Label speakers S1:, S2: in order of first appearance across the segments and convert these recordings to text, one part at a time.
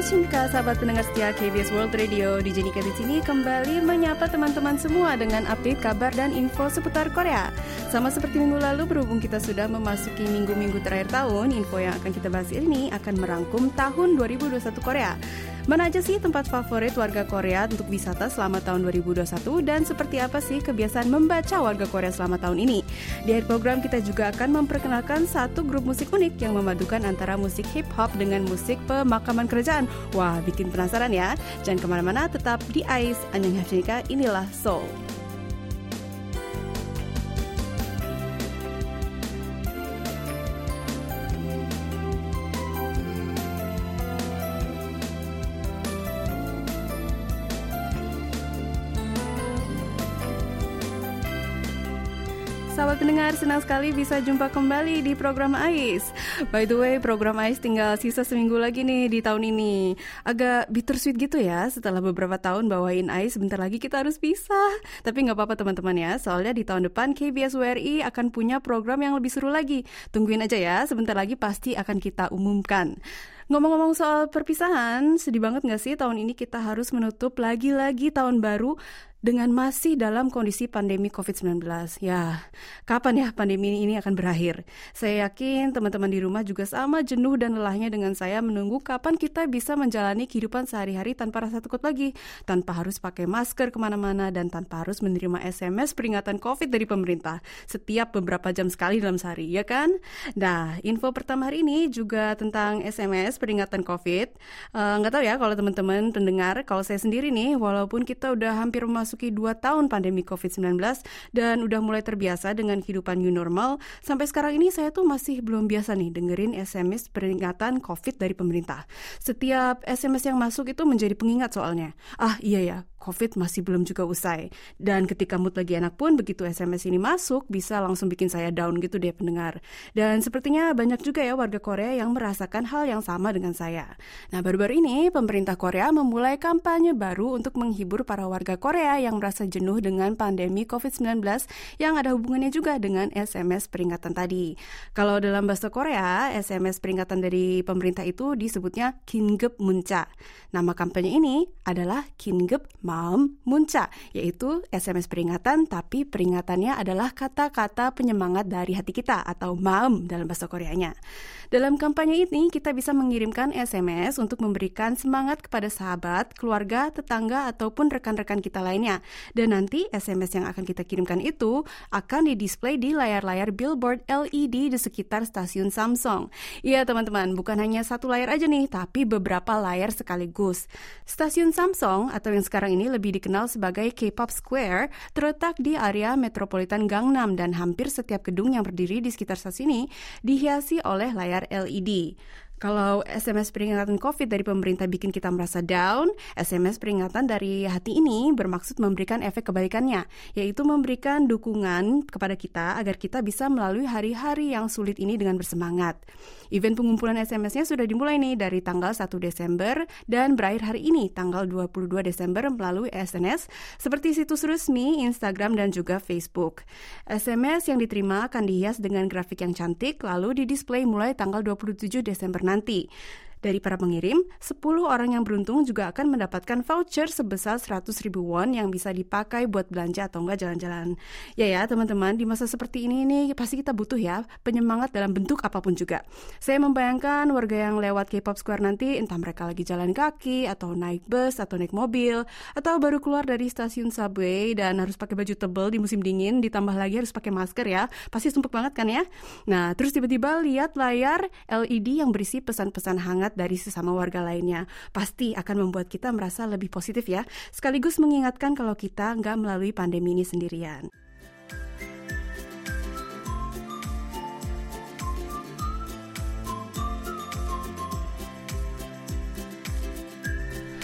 S1: Annyeonghaseyo sahabat pendengar setia KBS World Radio. Di Jenika di sini kembali menyapa teman-teman semua dengan update kabar dan info seputar Korea. Sama seperti minggu lalu berhubung kita sudah memasuki minggu-minggu terakhir tahun, info yang akan kita bahas ini akan merangkum tahun 2021 Korea. Mana aja sih tempat favorit warga Korea untuk wisata selama tahun 2021 dan seperti apa sih kebiasaan membaca warga Korea selama tahun ini? Di akhir program kita juga akan memperkenalkan satu grup musik unik yang memadukan antara musik hip hop dengan musik pemakaman kerajaan. Wah, bikin penasaran ya? Jangan ke mana-mana, tetap di ICE. Annyeonghaseyo, inilah Soul. Sahabat pendengar, senang sekali bisa jumpa kembali di program AIS. By the way, program AIS tinggal sisa seminggu lagi nih di tahun ini. Agak bittersweet gitu ya, setelah beberapa tahun bawain AIS, sebentar lagi kita harus pisah. Tapi nggak apa-apa teman-teman ya, soalnya di tahun depan KBS WRI akan punya program yang lebih seru lagi. Tungguin aja ya, sebentar lagi pasti akan kita umumkan. Ngomong-ngomong soal perpisahan, sedih banget nggak sih tahun ini kita harus menutup lagi-lagi tahun baru dengan masih dalam kondisi pandemi COVID-19. Ya, kapan ya pandemi ini akan berakhir? Saya yakin teman-teman di rumah juga sama jenuh dan lelahnya dengan saya menunggu kapan kita bisa menjalani kehidupan sehari-hari tanpa rasa takut lagi, tanpa harus pakai masker ke mana-mana, dan tanpa harus menerima SMS peringatan COVID dari pemerintah setiap beberapa jam sekali dalam sehari, ya kan? Nah, info pertama hari ini juga tentang SMS peringatan COVID. Uh, nggak tahu ya kalau teman-teman pendengar, kalau saya sendiri nih, walaupun kita udah hampir masuk memasuki 2 tahun pandemi COVID-19 dan udah mulai terbiasa dengan kehidupan new normal, sampai sekarang ini saya tuh masih belum biasa nih dengerin SMS peringatan COVID dari pemerintah. Setiap SMS yang masuk itu menjadi pengingat soalnya. Ah iya ya, COVID masih belum juga usai. Dan ketika mood lagi enak pun, begitu SMS ini masuk, bisa langsung bikin saya down gitu deh pendengar. Dan sepertinya banyak juga ya warga Korea yang merasakan hal yang sama dengan saya. Nah, baru-baru ini pemerintah Korea memulai kampanye baru untuk menghibur para warga Korea yang merasa jenuh dengan pandemi COVID-19 yang ada hubungannya juga dengan SMS peringatan tadi. Kalau dalam bahasa Korea, SMS peringatan dari pemerintah itu disebutnya Kingep Munca. Nama kampanye ini adalah Kingep Maem Munca, yaitu SMS peringatan tapi peringatannya adalah kata-kata penyemangat dari hati kita atau Maem dalam bahasa Koreanya. Dalam kampanye ini kita bisa mengirimkan SMS untuk memberikan semangat kepada sahabat, keluarga, tetangga ataupun rekan-rekan kita lainnya. Dan nanti SMS yang akan kita kirimkan itu akan didisplay di layar-layar billboard LED di sekitar stasiun Samsung. Iya teman-teman, bukan hanya satu layar aja nih, tapi beberapa layar sekaligus. Stasiun Samsung atau yang sekarang ini lebih dikenal sebagai K-pop Square terletak di area metropolitan Gangnam dan hampir setiap gedung yang berdiri di sekitar stasiun ini dihiasi oleh layar LED. Kalau SMS peringatan COVID dari pemerintah bikin kita merasa down, SMS peringatan dari hati ini bermaksud memberikan efek kebaikannya, yaitu memberikan dukungan kepada kita agar kita bisa melalui hari-hari yang sulit ini dengan bersemangat. Event pengumpulan SMS-nya sudah dimulai nih dari tanggal 1 Desember dan berakhir hari ini tanggal 22 Desember melalui SNS seperti situs resmi, Instagram dan juga Facebook. SMS yang diterima akan dihias dengan grafik yang cantik lalu didisplay mulai tanggal 27 Desember nanti. Dari para pengirim, 10 orang yang beruntung juga akan mendapatkan voucher sebesar 100 ribu won yang bisa dipakai buat belanja atau enggak jalan-jalan. Ya ya teman-teman, di masa seperti ini nih pasti kita butuh ya penyemangat dalam bentuk apa pun juga. Saya membayangkan warga yang lewat K-pop Square nanti entah mereka lagi jalan kaki atau naik bus atau naik mobil atau baru keluar dari stasiun subway dan harus pakai baju tebal di musim dingin ditambah lagi harus pakai masker ya. Pasti sumpek banget kan ya? Nah, terus tiba-tiba lihat layar LED yang berisi pesan-pesan hangat dari sesama warga lainnya. Pasti akan membuat kita merasa lebih positif ya, sekaligus mengingatkan kalau kita nggak melalui pandemi ini sendirian.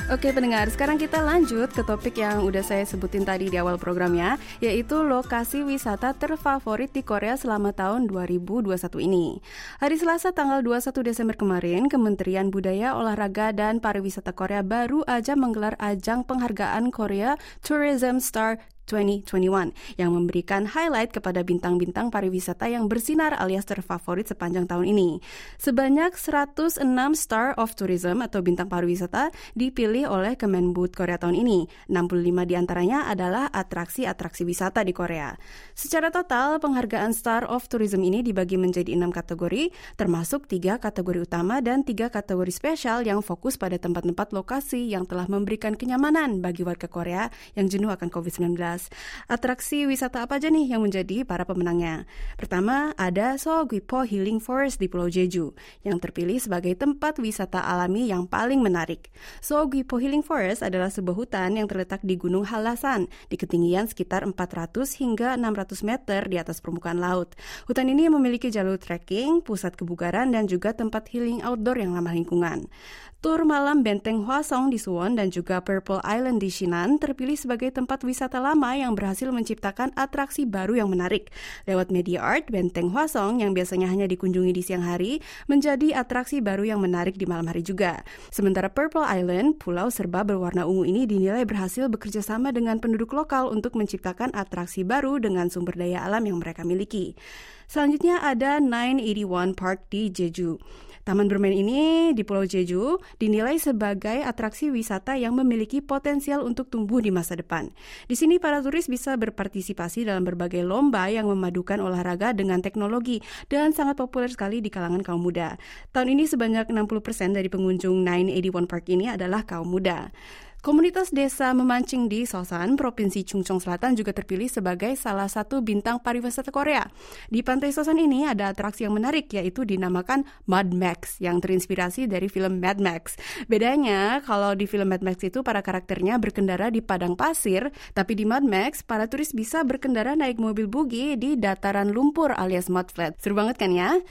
S1: Oke pendengar, sekarang kita lanjut ke topik yang udah saya sebutin tadi di awal programnya, yaitu lokasi wisata terfavorit di Korea selama tahun 2021 ini. Hari Selasa tanggal 21 Desember kemarin, Kementerian Budaya, Olahraga, dan Pariwisata Korea baru aja menggelar ajang penghargaan Korea Tourism Star 2021 yang memberikan highlight kepada bintang-bintang pariwisata yang bersinar alias terfavorit sepanjang tahun ini. Sebanyak 106 Star of Tourism atau bintang pariwisata dipilih oleh Kemenbud Korea tahun ini. 65 di antaranya adalah atraksi-atraksi wisata di Korea. Secara total, penghargaan Star of Tourism ini dibagi menjadi enam kategori, termasuk tiga kategori utama dan tiga kategori spesial yang fokus pada tempat-tempat lokasi yang telah memberikan kenyamanan bagi warga Korea yang jenuh akan COVID-19. Atraksi wisata apa aja nih yang menjadi para pemenangnya? Pertama, ada Soguipo Healing Forest di Pulau Jeju, yang terpilih sebagai tempat wisata alami yang paling menarik. Soguipo Healing Forest adalah sebuah hutan yang terletak di Gunung Halasan, di ketinggian sekitar 400 hingga 600 meter di atas permukaan laut. Hutan ini memiliki jalur trekking, pusat kebugaran, dan juga tempat healing outdoor yang ramah lingkungan. Tur malam Benteng Hwasong di Suwon dan juga Purple Island di Shinan terpilih sebagai tempat wisata lama yang berhasil menciptakan atraksi baru yang menarik. Lewat media art, Benteng Hwasong yang biasanya hanya dikunjungi di siang hari menjadi atraksi baru yang menarik di malam hari juga. Sementara Purple Island, pulau serba berwarna ungu ini dinilai berhasil bekerja sama dengan penduduk lokal untuk menciptakan atraksi baru dengan sumber daya alam yang mereka miliki. Selanjutnya ada 981 Park di Jeju. Taman bermain ini di Pulau Jeju dinilai sebagai atraksi wisata yang memiliki potensial untuk tumbuh di masa depan. Di sini para turis bisa berpartisipasi dalam berbagai lomba yang memadukan olahraga dengan teknologi dan sangat populer sekali di kalangan kaum muda. Tahun ini sebanyak 60% dari pengunjung 981 Park ini adalah kaum muda. Komunitas desa memancing di Sosan, Provinsi Chungcheong Selatan juga terpilih sebagai salah satu bintang pariwisata Korea. Di pantai Sosan ini ada atraksi yang menarik yaitu dinamakan Mad Max yang terinspirasi dari film Mad Max. Bedanya kalau di film Mad Max itu para karakternya berkendara di padang pasir, tapi di Mad Max para turis bisa berkendara naik mobil bugi di dataran lumpur alias mud flat. Seru banget kan ya?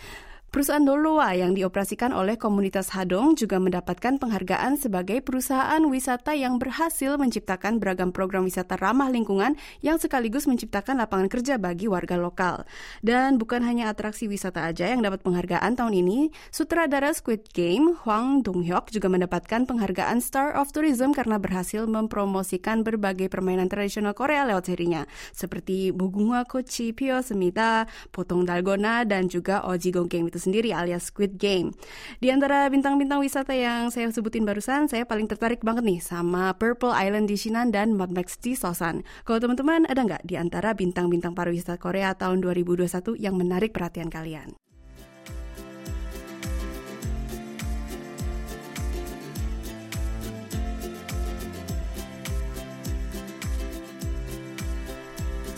S1: Perusahaan Doloa yang dioperasikan oleh komunitas Hadong juga mendapatkan penghargaan sebagai perusahaan wisata yang berhasil menciptakan beragam program wisata ramah lingkungan yang sekaligus menciptakan lapangan kerja bagi warga lokal. Dan bukan hanya atraksi wisata aja yang dapat penghargaan tahun ini, sutradara Squid Game Hwang Dong-hyuk juga mendapatkan penghargaan Star of Tourism karena berhasil mempromosikan berbagai permainan tradisional Korea lewat serinya, seperti Mugunga Kochi Pyo Semita, Potong Dalgona, dan juga Oji Gongkeng itu sendiri alias Squid Game. Di antara bintang-bintang wisata yang saya sebutin barusan, saya paling tertarik banget nih sama Purple Island di Shinan dan Mad Max di Sosan. Kalau teman-teman ada nggak di antara bintang-bintang pariwisata Korea tahun 2021 yang menarik perhatian kalian?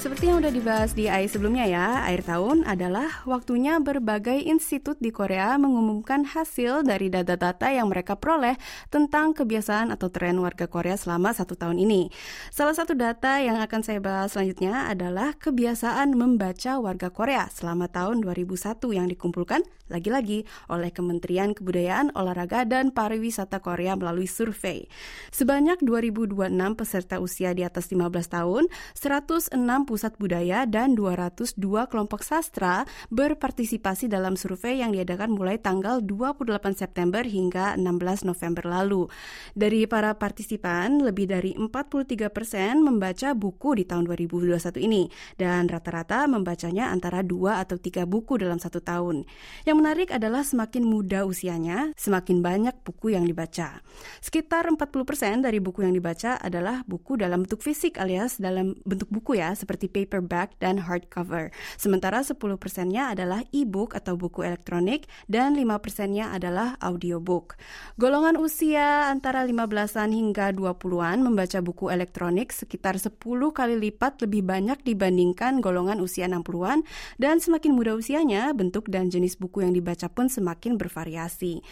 S1: Seperti yang udah dibahas di AI sebelumnya ya, akhir tahun adalah waktunya berbagai institut di Korea mengumumkan hasil dari data-data yang mereka peroleh tentang kebiasaan atau tren warga Korea selama satu tahun ini. Salah satu data yang akan saya bahas selanjutnya adalah kebiasaan membaca warga Korea selama tahun 2001 yang dikumpulkan lagi-lagi oleh Kementerian Kebudayaan, Olahraga, dan Pariwisata Korea melalui survei. Sebanyak 2026 peserta usia di atas 15 tahun, 106 pusat budaya dan 202 kelompok sastra berpartisipasi dalam survei yang diadakan mulai tanggal 28 September hingga 16 November lalu. Dari para partisipan, lebih dari 43 persen membaca buku di tahun 2021 ini dan rata-rata membacanya antara dua atau tiga buku dalam satu tahun. Yang menarik adalah semakin muda usianya, semakin banyak buku yang dibaca. Sekitar 40 persen dari buku yang dibaca adalah buku dalam bentuk fisik alias dalam bentuk buku ya, seperti seperti paperback dan hardcover. Sementara 10 persennya adalah e-book atau buku elektronik dan 5 persennya adalah audiobook. Golongan usia antara 15-an hingga 20-an membaca buku elektronik sekitar 10 kali lipat lebih banyak dibandingkan golongan usia 60-an dan semakin muda usianya, bentuk dan jenis buku yang dibaca pun semakin bervariasi.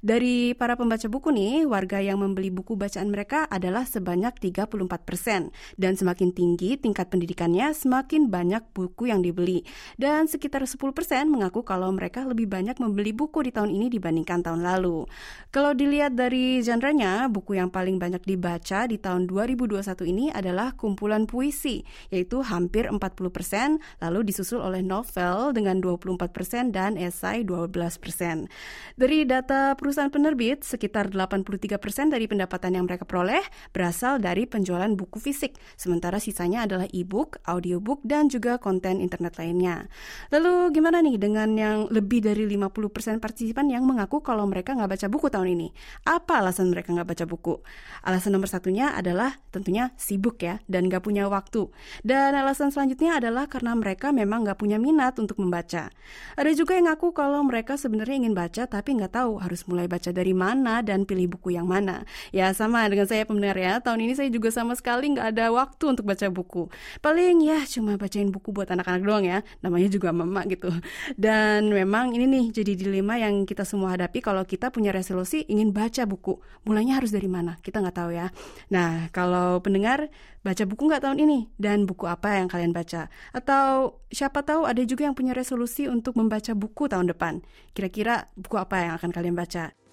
S1: Dari para pembaca buku nih, warga yang membeli buku bacaan mereka adalah sebanyak 34 persen dan semakin tinggi tingkat pendidikannya semakin banyak buku yang dibeli. Dan sekitar 10% mengaku kalau mereka lebih banyak membeli buku di tahun ini dibandingkan tahun lalu. Kalau dilihat dari genrenya, buku yang paling banyak dibaca di tahun 2021 ini adalah kumpulan puisi, yaitu hampir 40%, lalu disusul oleh novel dengan 24% dan esai 12%. Dari data perusahaan penerbit, sekitar 83% dari pendapatan yang mereka peroleh berasal dari penjualan buku fisik, sementara sisanya adalah e-book, audiobook, dan juga konten internet lainnya. Lalu gimana nih dengan yang lebih dari 50% partisipan yang mengaku kalau mereka nggak baca buku tahun ini? Apa alasan mereka nggak baca buku? Alasan nomor satunya adalah tentunya sibuk ya, dan nggak punya waktu. Dan alasan selanjutnya adalah karena mereka memang nggak punya minat untuk membaca. Ada juga yang ngaku kalau mereka sebenarnya ingin baca tapi nggak tahu harus mulai baca dari mana dan pilih buku yang mana. Ya sama dengan saya pendengar ya, tahun ini saya juga sama sekali nggak ada waktu untuk baca buku. Paling ya cuma bacain buku buat anak-anak doang ya, namanya juga mama gitu. Dan memang ini nih jadi dilema yang kita semua hadapi kalau kita punya resolusi ingin baca buku. Mulainya harus dari mana? Kita nggak tahu ya. Nah, kalau pendengar baca buku nggak tahun ini? Dan buku apa yang kalian baca? Atau siapa tahu ada juga yang punya resolusi untuk membaca buku tahun depan. Kira-kira buku apa yang akan kalian baca?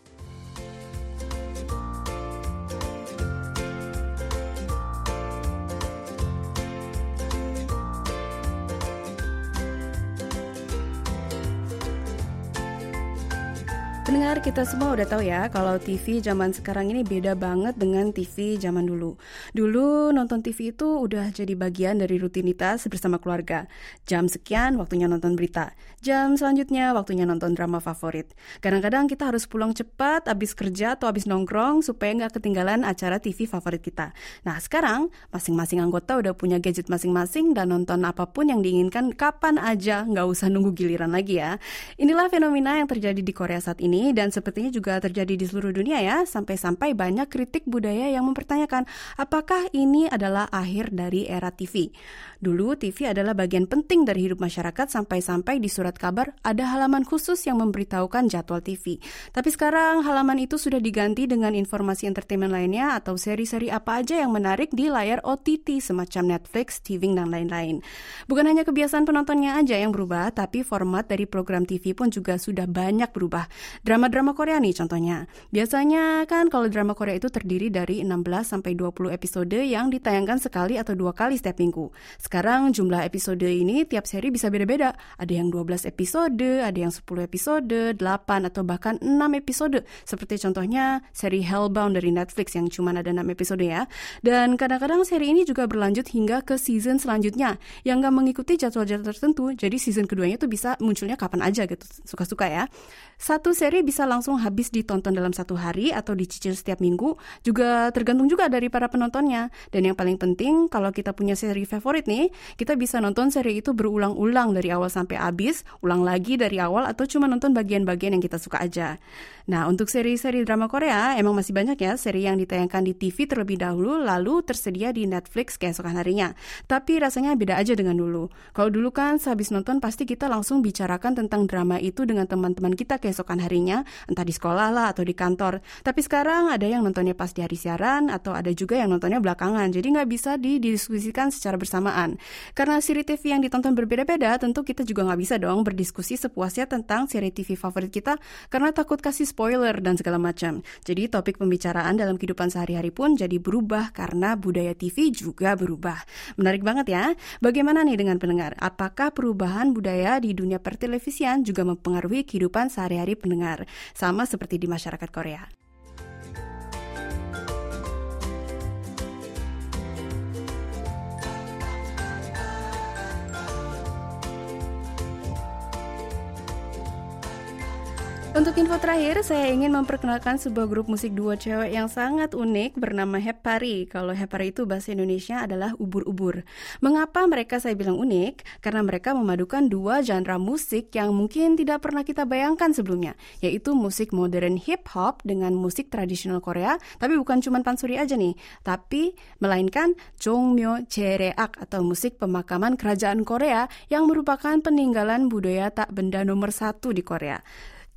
S1: Pendengar kita semua udah tahu ya kalau TV zaman sekarang ini beda banget dengan TV zaman dulu. Dulu nonton TV itu udah jadi bagian dari rutinitas bersama keluarga. Jam sekian waktunya nonton berita. Jam selanjutnya waktunya nonton drama favorit. Kadang-kadang kita harus pulang cepat abis kerja atau abis nongkrong supaya nggak ketinggalan acara TV favorit kita. Nah sekarang masing-masing anggota udah punya gadget masing-masing dan nonton apa pun yang diinginkan kapan aja nggak usah nunggu giliran lagi ya. Inilah fenomena yang terjadi di Korea saat ini dan sepertinya juga terjadi di seluruh dunia ya, sampai-sampai banyak kritik budaya yang mempertanyakan apakah ini adalah akhir dari era TV. Dulu TV adalah bagian penting dari hidup masyarakat sampai-sampai di surat kabar ada halaman khusus yang memberitahukan jadwal TV. Tapi sekarang halaman itu sudah diganti dengan informasi entertainment lainnya atau seri-seri apa aja yang menarik di layar OTT semacam Netflix, TV dan lain-lain. Bukan hanya kebiasaan penontonnya aja yang berubah, tapi format dari program TV pun juga sudah banyak berubah. Drama-drama Korea nih contohnya. Biasanya kan kalau drama Korea itu terdiri dari 16 sampai 20 episode yang ditayangkan sekali atau dua kali setiap minggu. Sekarang jumlah episode ini tiap seri bisa beda-beda. Ada yang 12 episode, ada yang 10 episode, 8 atau bahkan 6 episode. Seperti contohnya seri Hellbound dari Netflix yang cuma ada 6 episode ya. Dan kadang-kadang seri ini juga berlanjut hingga ke season selanjutnya yang nggak mengikuti jadwal-jadwal tertentu. Jadi season keduanya itu bisa munculnya kapan aja gitu, suka-suka ya. Satu seri bisa langsung habis ditonton dalam satu hari atau dicicil setiap minggu, juga tergantung juga dari para penontonnya. Dan yang paling penting, kalau kita punya seri favorit nih, kita bisa nonton seri itu berulang-ulang dari awal sampai habis, ulang lagi dari awal atau cuma nonton bagian-bagian yang kita suka aja. Nah, untuk seri-seri drama Korea, emang masih banyak ya seri yang ditayangkan di TV terlebih dahulu, lalu tersedia di Netflix keesokan harinya. Tapi rasanya beda aja dengan dulu. Kalau dulu kan sehabis nonton pasti kita langsung bicarakan tentang drama itu dengan teman-teman kita keesokan harinya, entah di sekolah lah atau di kantor. Tapi sekarang ada yang nontonnya pas di hari siaran, atau ada juga yang nontonnya belakangan, jadi nggak bisa didiskusikan secara bersamaan. Karena seri TV yang ditonton berbeda-beda, tentu kita juga nggak bisa dong berdiskusi sepuasnya tentang seri TV favorit kita, karena takut kasih spoiler dan segala macam. Jadi topik pembicaraan dalam kehidupan sehari-hari pun jadi berubah karena budaya TV juga berubah. Menarik banget ya. Bagaimana nih dengan pendengar? Apakah perubahan budaya di dunia pertelevisian juga mempengaruhi kehidupan sehari-hari pendengar? Sama seperti di masyarakat Korea. Untuk info terakhir, saya ingin memperkenalkan sebuah grup musik dua cewek yang sangat unik bernama Hepari. Kalau Hepari itu bahasa Indonesia adalah ubur-ubur. Mengapa mereka saya bilang unik? Karena mereka memadukan dua genre musik yang mungkin tidak pernah kita bayangkan sebelumnya, yaitu musik modern hip hop dengan musik tradisional Korea, tapi bukan cuma pansuri aja nih, tapi melainkan Jongmyo Jereak atau musik pemakaman kerajaan Korea yang merupakan peninggalan budaya tak benda nomor satu di Korea.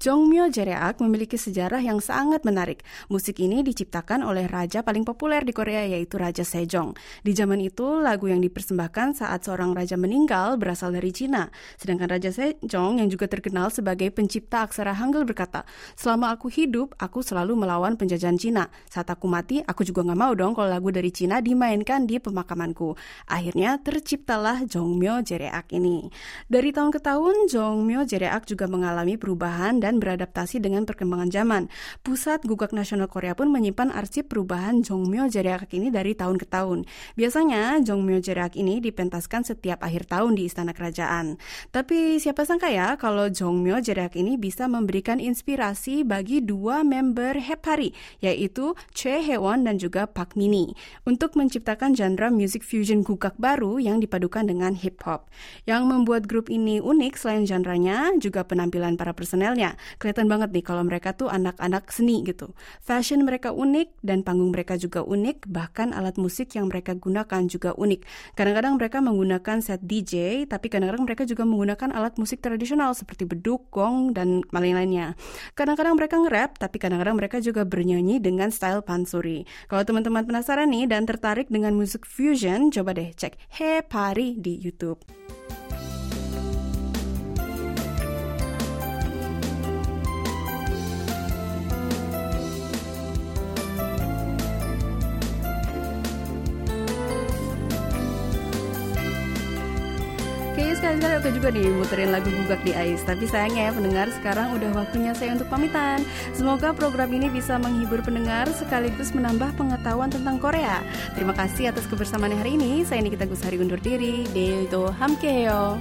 S1: Jongmyo Jereak memiliki sejarah yang sangat menarik. Musik ini diciptakan oleh raja paling populer di Korea yaitu Raja Sejong. Di zaman itu, lagu yang dipersembahkan saat seorang raja meninggal berasal dari Cina. Sedangkan Raja Sejong yang juga terkenal sebagai pencipta aksara Hangul berkata, Selama aku hidup, aku selalu melawan penjajahan Cina. Saat aku mati, aku juga nggak mau dong kalau lagu dari Cina dimainkan di pemakamanku. Akhirnya terciptalah Jongmyo Jereak ini. Dari tahun ke tahun, Jongmyo Jereak juga mengalami perubahan dan beradaptasi dengan perkembangan zaman. Pusat Gugak Nasional Korea pun menyimpan arsip perubahan Jongmyo Jereak ini dari tahun ke tahun. Biasanya Jongmyo Jereak ini dipentaskan setiap akhir tahun di Istana Kerajaan. Tapi siapa sangka ya kalau Jongmyo Jereak ini bisa memberikan inspirasi bagi dua member Hepari, yaitu Choi Hewon dan juga Park Mini, untuk menciptakan genre music fusion gugak baru yang dipadukan dengan hip hop. Yang membuat grup ini unik selain genrenya, juga penampilan para personelnya kelihatan banget nih kalau mereka tuh anak-anak seni gitu. Fashion mereka unik dan panggung mereka juga unik, bahkan alat musik yang mereka gunakan juga unik. Kadang-kadang mereka menggunakan set DJ, tapi kadang-kadang mereka juga menggunakan alat musik tradisional seperti beduk, gong, dan lain-lainnya. Kadang-kadang mereka nge-rap, tapi kadang-kadang mereka juga bernyanyi dengan style pansuri. Kalau teman-teman penasaran nih dan tertarik dengan musik fusion, coba deh cek Hey Party di YouTube. Sekali-sekali juga nih muterin lagu gugak di AIS. Tapi sayangnya ya pendengar sekarang udah waktunya saya untuk pamitan. Semoga program ini bisa menghibur pendengar sekaligus menambah pengetahuan tentang Korea. Terima kasih atas kebersamaan hari ini. Saya Nikita Gusari undur diri. Deito Hamkeo